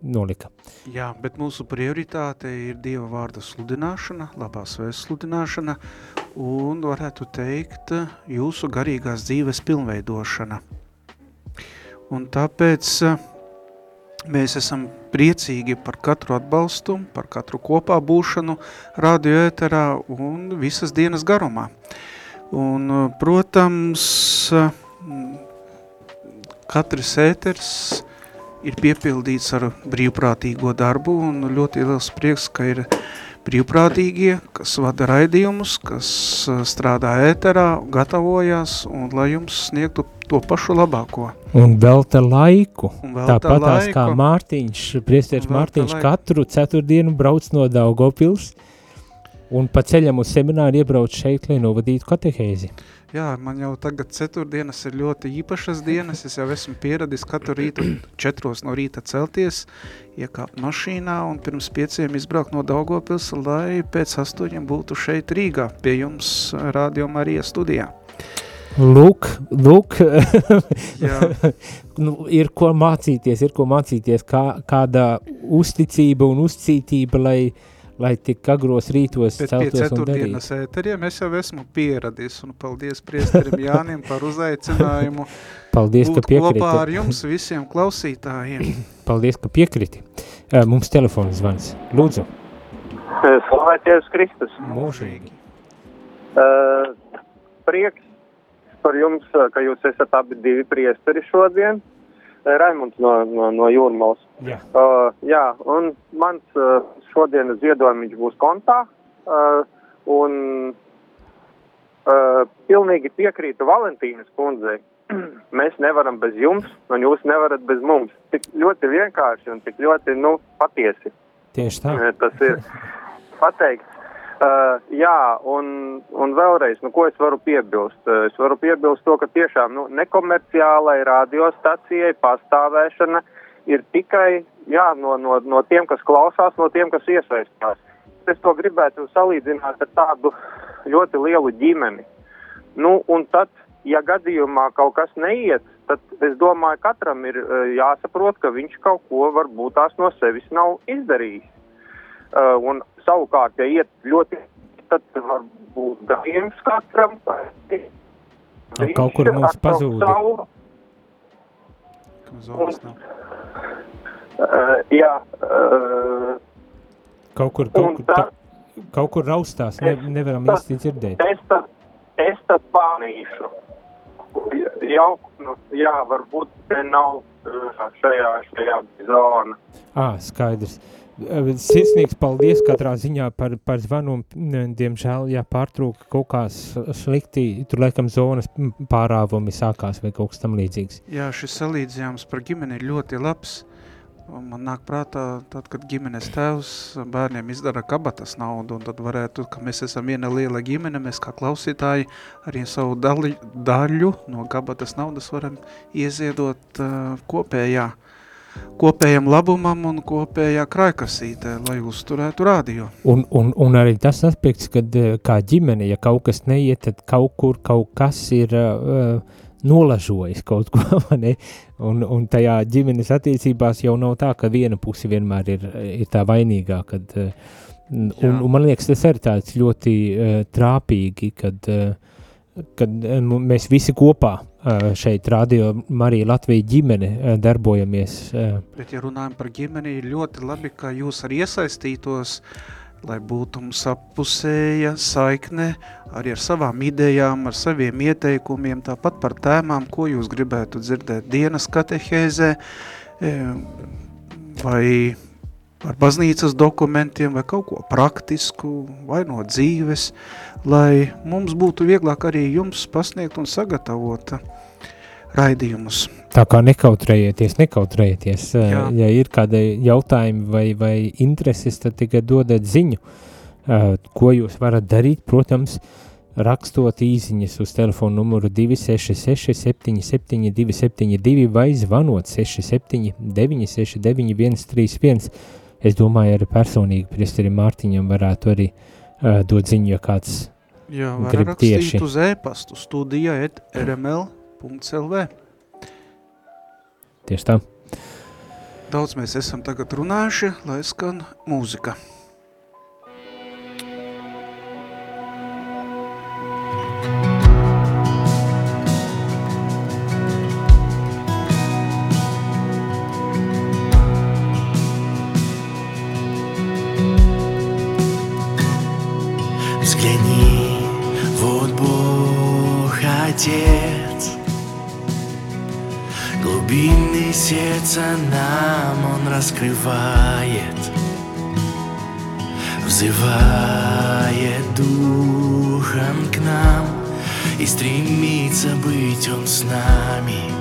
nolika. Jā, bet mūsu prioritāte ir Dieva vārda sludināšana, labās vēsts sludināšana un, varētu teikt, jūsu garīgās dzīves pilnveidošana. Un tāpēc eh, mēs esam priecīgi par katru atbalstu, par katru kopā būšanu radio ēterā un visas dienas garumā. Un, protams, katrs ēters ir piepildīts ar brīvprātīgo darbu un ļoti liels prieks, ka ir brīvprātīgie, kas vada raidījumus, kas uh, strādā ēterā, gatavojās un lai jums sniegtu to pašu labāko. Un velta laiku. Tāpatās kā Mārtiņš, priestieris Mārtiņš laiku. katru ceturtdienu brauc no Daugopils un pa ceļam uz semināru iebrauc šeit, lai novadītu katehēzi. Jā, man jau tagad ceturtdienas ir ļoti īpašas dienas, es jau esmu pieradis katru rītu četros no rīta celties, iekāpt mašīnā un pirms pieciem izbraukt no Daugopils, lai pēc astoņiem būtu šeit Rīgā, pie jums Radio Marija studijā. Lūk, lūk nu, ir ko mācīties, ir ko mācīties, kā, kāda uzticība un uzcītība, lai uh, lai tik agros rītos Bet celtos un darītu. Ēteriem es jau esmu pieradis, un paldies priesterim Jānim par uzaicinājumu. paldies, ka piekriti. kopā ar jums visiem klausītājiem. paldies, ka piekriti. Mums telefons zvans. Lūdzu. Slavēties Kristus. Mūžīgi. Uh, prieks par jums, ka jūs esat abi divi priesteri šodien. Raimunds no, no, no Jūrmals. Jā. Uh, jā, un mans uh, šodienas ziedojums būs kontā, uh, un uh, pilnīgi piekrītu Valentīnas kundzei. Mēs nevaram bez jums, un jūs nevarat bez mums. Tik ļoti vienkārši un tik ļoti, nu, patiesi. Tieši tā. Tas ir pateikts. Uh, jā, un, un vēlreiz, nu, ko es varu piebilst? Uh, es varu piebilst to, ka tiešām nu, nekomerciālai radiostacijai pastāvēšana ir tikai jā, no, no, no tiem, kas klausās, no tiem, kas iesaistās. Es to gribētu salīdzināt ar tādu ļoti lielu ģimeni. Nu, un tad, ja gadījumā kaut kas neiet, tad es domāju, katram ir uh, jāsaprot, ka viņš kaut ko varbūt tās no sevis nav izdarījis. Uh, un savukārt, ja iet ļoti, tad var būt gadījums katram, Kaut kur mums pazūda. Uh, jā. Uh, kaut kur, kaut kur, tā, kaut kur raustās, ne, nevaram es, īsti dzirdēt. Es tad, es tad panīšu. Jau, nu, jā, varbūt te nav šajā, šajā zona. Ā, skaidrs. Sirsnīgs paldies katrā ziņā par, par zvanu. Diemžēl, jā, pārtrūka kaut kā slikti, tur laikam zonas pārāvumi sākās vai kaut kas tam līdzīgs. Jā, šis salīdzinājums par ģimeni ir ļoti labs. Un man nāk prātā, tad, kad ģimenes tēvs bērniem izdara kabatas naudu, un tad varētu, ka mēs esam viena liela ģimene, mēs kā klausītāji arī savu daļu, daļu no kabatas naudas varam ieziedot uh, kopējā, kopējam labumam un kopējā kraikasītē, lai uzturētu radio. Un, un, un arī tas aspekts, kad kā ģimene, ja kaut kas neiet, tad kaut kur kaut kas ir... Uh, nolažojis kaut ko, ne? Un, un tajā ģimenes attiecībās jau nav tā, ka viena puse vienmēr ir, ir tā vainīgā, kad, un, un man liekas, tas ir tāds ļoti uh, trāpīgi, kad, uh, kad uh, mēs visi kopā uh, šeit radio Marija Latvija ģimene uh, darbojamies. Uh. Bet, ja runājam par ģimeni, ir ļoti labi, ka jūs arī iesaistītos lai būtu mums appusēja saikne arī ar savām idejām, ar saviem ieteikumiem, tāpat par tēmām, ko jūs gribētu dzirdēt dienas katehēzē, vai par baznīcas dokumentiem, vai kaut ko praktisku, vai no dzīves, lai mums būtu vieglāk arī jums pasniegt un sagatavot raidījumus. Tā kā nekautrējieties, nekautrējieties. Jā. Ja ir kādi jautājumi vai, vai intereses, tad tikai dodiet ziņu, ko jūs varat darīt. Protams, rakstot īsiņas uz telefonu numuru 266 77 272 vai zvanot 67 969 131. Es domāju, arī personīgi priesterim Mārtiņam varētu arī uh, dot ziņu, ja kāds Jā, var rakstīt tieši. uz e-pastu studija et rml.lv. Tieši tā. Daudz mēs esam tagad runājuši, lai skan mūzika. Сердца нам Он раскрывает Взывает Духом к нам И стремится быть Он с нами.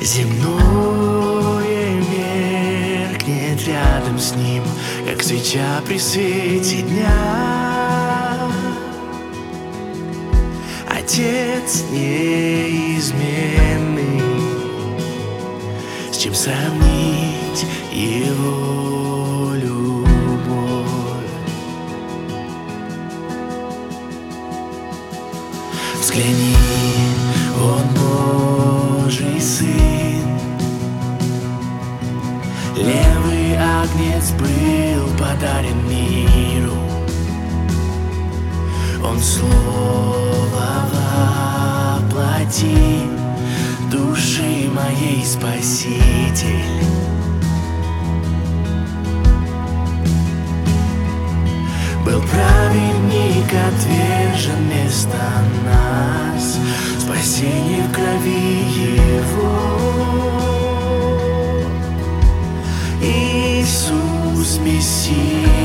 Земное меркнет рядом с Ним Как свеча при свете дня Отец неизменный, с чем сравнить его любовь? Взгляни, он Божий Сын, левый агнец был подарен миру. Он слово воплоти души моей Спаситель. Был праведник отвержен вместо нас, Спасение в крови Его. Иисус Мессия,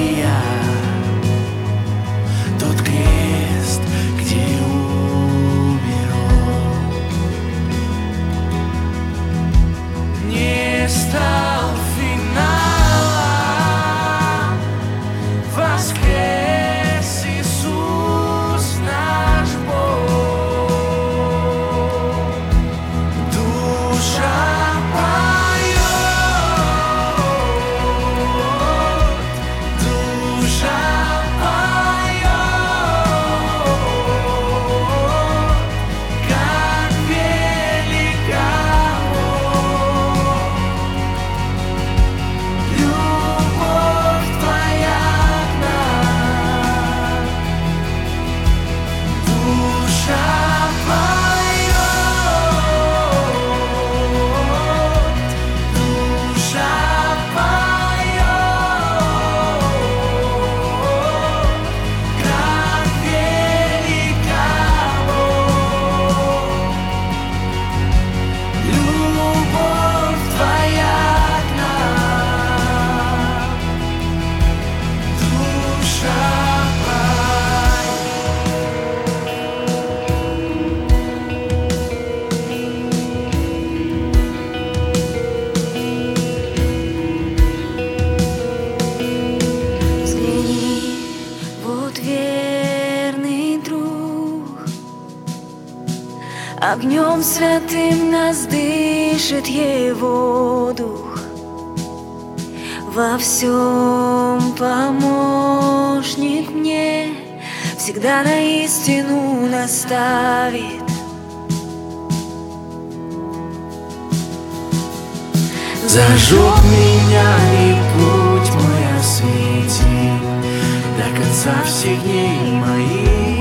Святым нас дышит Его дух. Во всем помощник мне Всегда на истину наставит. Зажег меня и путь мой освети До конца всех дней моих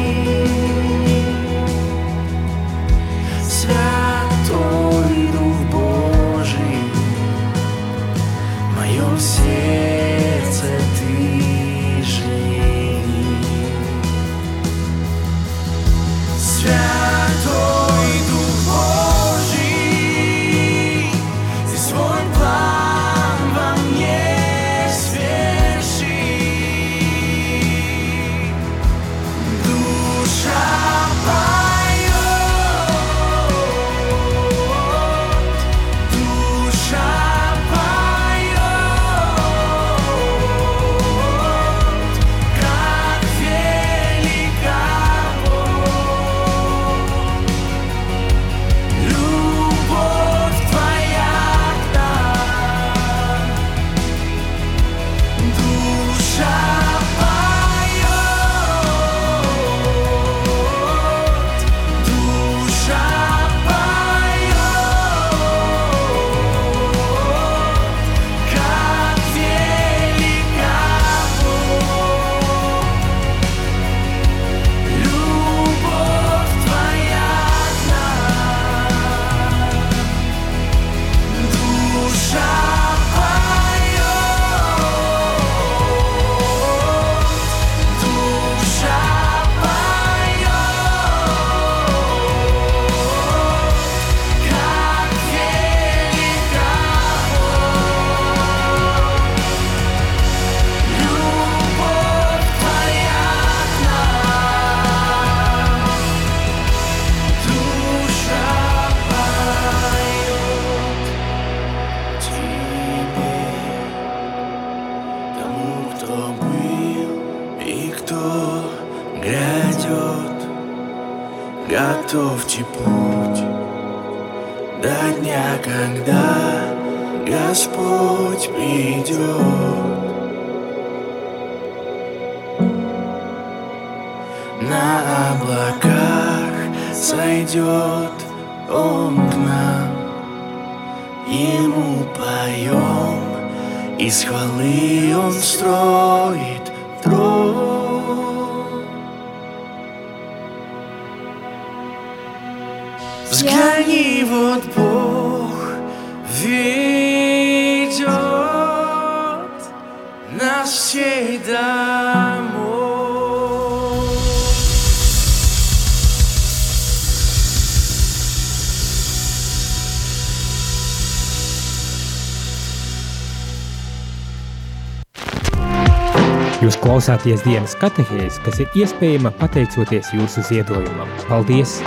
klausāties dienas katehēs, kas ir iespējama pateicoties jūsu ziedojumam. Paldies!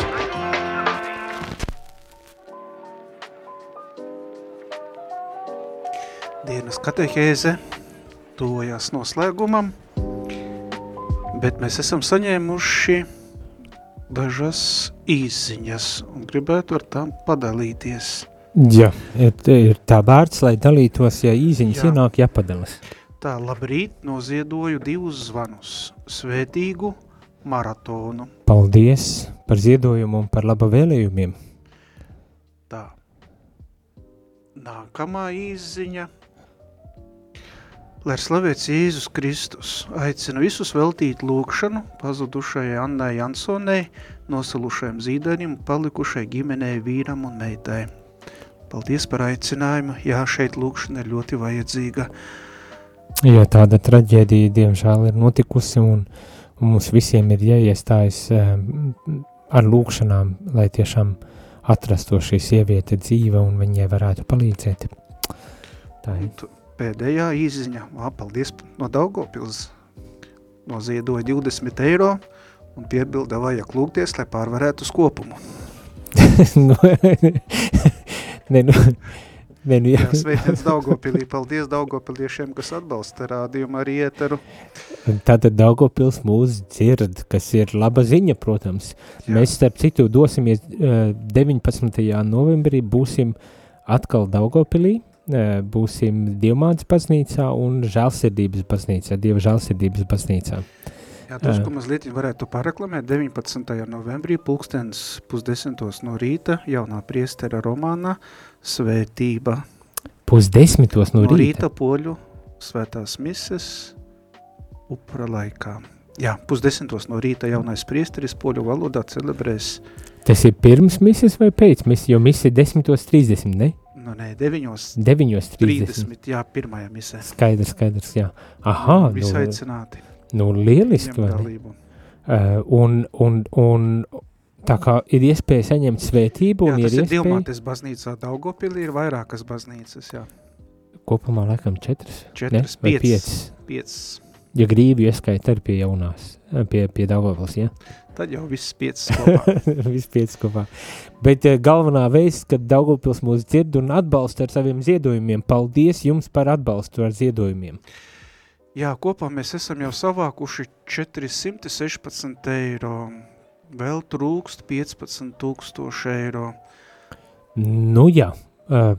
Dienas katehēze tuvojas noslēgumam, bet mēs esam saņēmuši dažas īziņas un gribētu ar tām padalīties. Jā, ir, ir tā vērts, lai dalītos, ja īziņas Jā. ienāk jāpadalas. Tā, labrīt, noziedoju divus zvanus, svētīgu maratonu. Paldies par ziedojumu un par laba vēlējumiem. Tā. Nākamā īziņa. Lai slavēts Jēzus Kristus, aicinu visus veltīt lūkšanu pazudušajai Annai Jansonei, nosalušajam zīdanim, palikušai ģimenei vīram un meitai. Paldies par aicinājumu. Jā, šeit lūkšana ir ļoti vajadzīga. Jā, tāda traģēdija, diemžēl, ir notikusi, un, un mums visiem ir jāiestājas um, ar lūkšanām, lai tiešām atrasto šī sieviete dzīve un viņai varētu palīdzēt. Tā ir. Pēdējā īziņa, Vā, paldies no Daugavpils, noziedoja 20 eiro un piebilda vajag lūgties, lai pārvarētu skopumu. nu, ne, nu, Vienu, jā, sveiciens Daugopilī. Paldies Daugopiliešiem, kas atbalsta rādījumu ar ieteru. Tātad Daugopils mūs dzird, kas ir laba ziņa, protams. Jā. Mēs, starp citu, dosimies 19. novembrī, būsim atkal Daugopilī, būsim Dievmādas baznīcā un žēlsirdības baznīcā, Dieva žēlsirdības baznīcā. Jā, drusku mazliet varētu pareklamēt 19. novembrī, pulkstens pusdesmitos no rīta, jaunā priestera romāna Svētība. Pusdesmitos no, no rīta? rīta poļu svētās mises upura laikā. Jā, pusdesmitos no rīta jaunais priesteris poļu valodā celebrēs. Tas ir pirms mises vai pēc mises, jo mise ir 10.30, ne? Nu, nē, 9. 9.30. Jā, pirmajā misē. Skaidrs, skaidrs, jā. Aha. Visi nu, aicināti. Nu, lieliski, vai? Uh, un, un, un tā kā ir iespēja saņemt svētību. Jā, un tas ir, ir iespēja... Dilmates baznīcā Daugopilī, ir vairākas baznīcas, jā. Kopumā laikam četras? Četras, ne? piecas. Piecas. Ja grību ieskaita arī pie jaunās, pie, pie Daugavas, ja? Tad jau viss piecas kopā. viss piecas kopā. Bet uh, galvenā veids, kad Daugavpils mūs dzird un atbalsta ar saviem ziedojumiem, paldies jums par atbalstu ar ziedojumiem. Jā, kopā mēs esam jau savākuši 416 eiro, vēl trūkst 15 tūkstoši eiro. Nu jā, uh,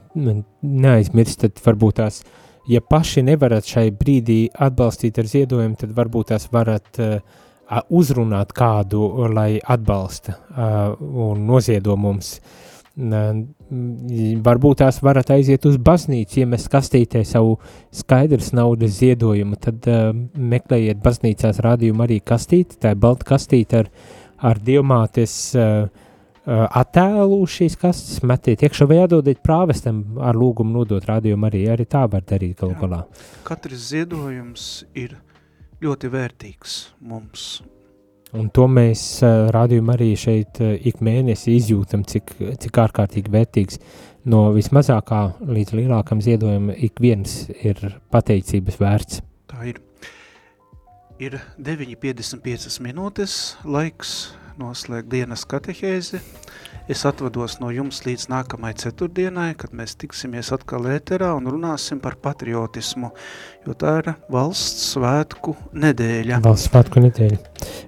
neaizmirstat varbūt tās, ja paši nevarat šai brīdī atbalstīt ar ziedojumu, tad varbūt tās varat uh, uzrunāt kādu, lai atbalsta uh, un noziedo mums. Varbūt tās varat aiziet uz baznīcu, iemest kastītē savu skaidrs naudas ziedojumu, tad uh, meklējiet baznīcās rādījumu arī kastīti, tā ir balta kastīte ar, ar dievmātes uh, attēlu šīs kastes, metiet iekšā vai atdodiet prāvestam ar lūgumu nodot rādījumu arī, arī tā var darīt galu galā. Katrs ziedojums ir ļoti vērtīgs mums. Un to mēs uh, rādījumā arī šeit uh, ik mēnesi izjūtam, cik, cik ārkārtīgi vērtīgs no vismazākā līdz lielākam ziedojumam ik viens ir pateicības vērts. Tā ir. Ir 9,55 minūtes laiks noslēgt dienas katehēzi. Es atvados no jums līdz nākamai ceturtdienai, kad mēs tiksimies atkal ēterā un runāsim par patriotismu, jo tā ir valsts svētku nedēļa. Valsts svētku nedēļa.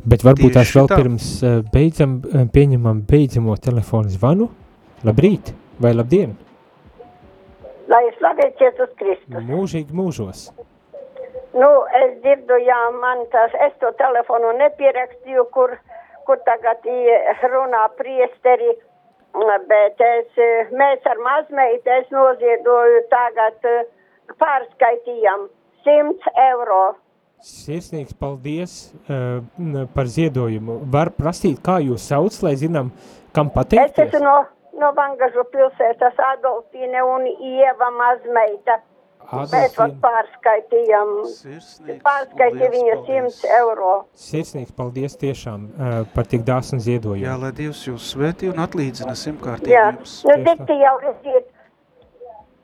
Bet varbūt tās vēl tā. pirms uh, beidzam, uh, pieņemam beidzamo telefonu zvanu. Labrīt vai labdien? Lai slavēts Jēzus Kristus. Mūžīgi mūžos. Nu, es dzirdu, jā, man tas, es to telefonu nepierakstīju, kur, kur tagad runā priesteri, bet es, mēs ar mazmeitu es noziedoju tagad pārskaitījām 100 eiro. Sirsnīgs paldies uh, par ziedojumu. Var prasīt, kā jūs sauc, lai zinām, kam pateikties? Es esmu no, no Vangažu pilsētas Adolfīne un Ieva mazmeita. Adolfīna. Mēs vēl pārskaitījām, pārskaitīja viņa 100 eiro. Sirsnīgs paldies tiešām uh, par tik dāsnu ziedojumu. Jā, lai Dievs jūs svētī un atlīdzina simtkārtīgi Jā, jums. nu dikti jau redziet,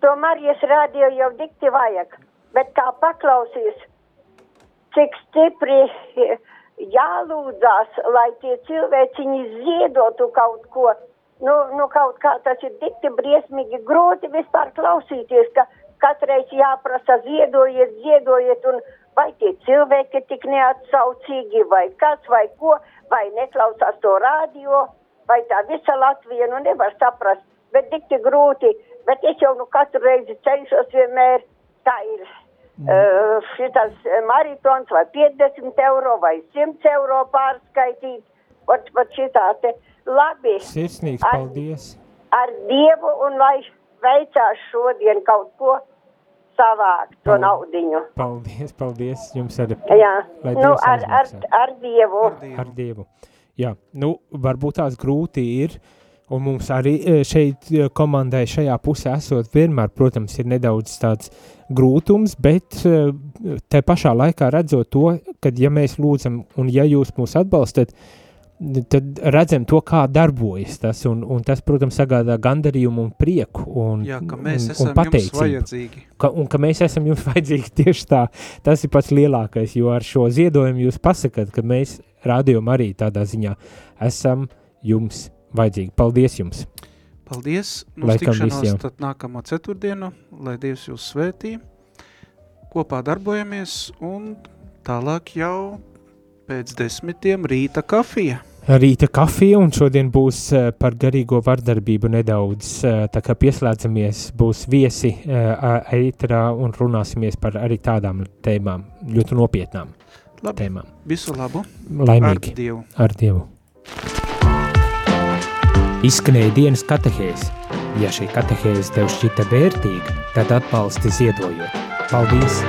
to Marijas radio jau dikti vajag, bet kā paklausīs, cik stipri jālūdzās, lai tie cilvēciņi ziedotu kaut ko. Nu, nu kaut kā tas ir dikti briesmīgi grūti vispār klausīties, ka katreiz jāprasa ziedojiet, ziedojiet, un vai tie cilvēki tik neatsaucīgi, vai kas, vai ko, vai neklausās to radio, vai tā visa Latvija, nu nevar saprast, bet tik grūti, bet es jau nu katru reizi cenšos vienmēr, tā ir. Mm. Uh, šitas maratons vai 50 eiro vai 100 eiro pārskaitīt, vat, vat šitā te labi. Sirsnīgs ar, paldies. Ar Dievu un lai veicās šodien kaut ko savākt to naudiņu. Paldies, paldies jums ar, Jā, nu, ar, ar, ar Dievu. Ar Dievu. Ar Dievu. Jā, nu, varbūt tās grūti ir, un mums arī e, šeit e, komandai šajā pusē esot vienmēr, protams, ir nedaudz tāds grūtums, bet e, te pašā laikā redzot to, kad ja mēs lūdzam, un ja jūs mūs atbalstat, uh, tad redzam to, kā darbojas tas, un, un tas, protams, sagādā gandarījumu un prieku, un, Jā, ka mēs un, esam un jums vajadzīgi. Ka, un ka mēs esam jums vajadzīgi tieši tā, tas ir pats lielākais, jo ar šo ziedojumu jūs pasakat, ka mēs rādījām arī tādā ziņā esam jums vajadzīgi. Paldies jums! Paldies! Mums Laikam tikšanos visiem. tad nākamo ceturtdienu, lai Dievs jūs svētī. Kopā darbojamies un tālāk jau pēc desmitiem rīta kafija. Rīta kafija un šodien būs eh, par garīgo vardarbību nedaudz, eh, tā kā pieslēdzamies, būs viesi eitrā un runāsimies par arī tādām tēmām, ļoti nopietnām Labi, tēmām. visu labu. Laimīgi Ar Dievu. ar Dievu. Izskanēja dienas katehēs. Ja šī katehēze tev šķita vērtīga, tad atbalsti ziedojot. Paldies!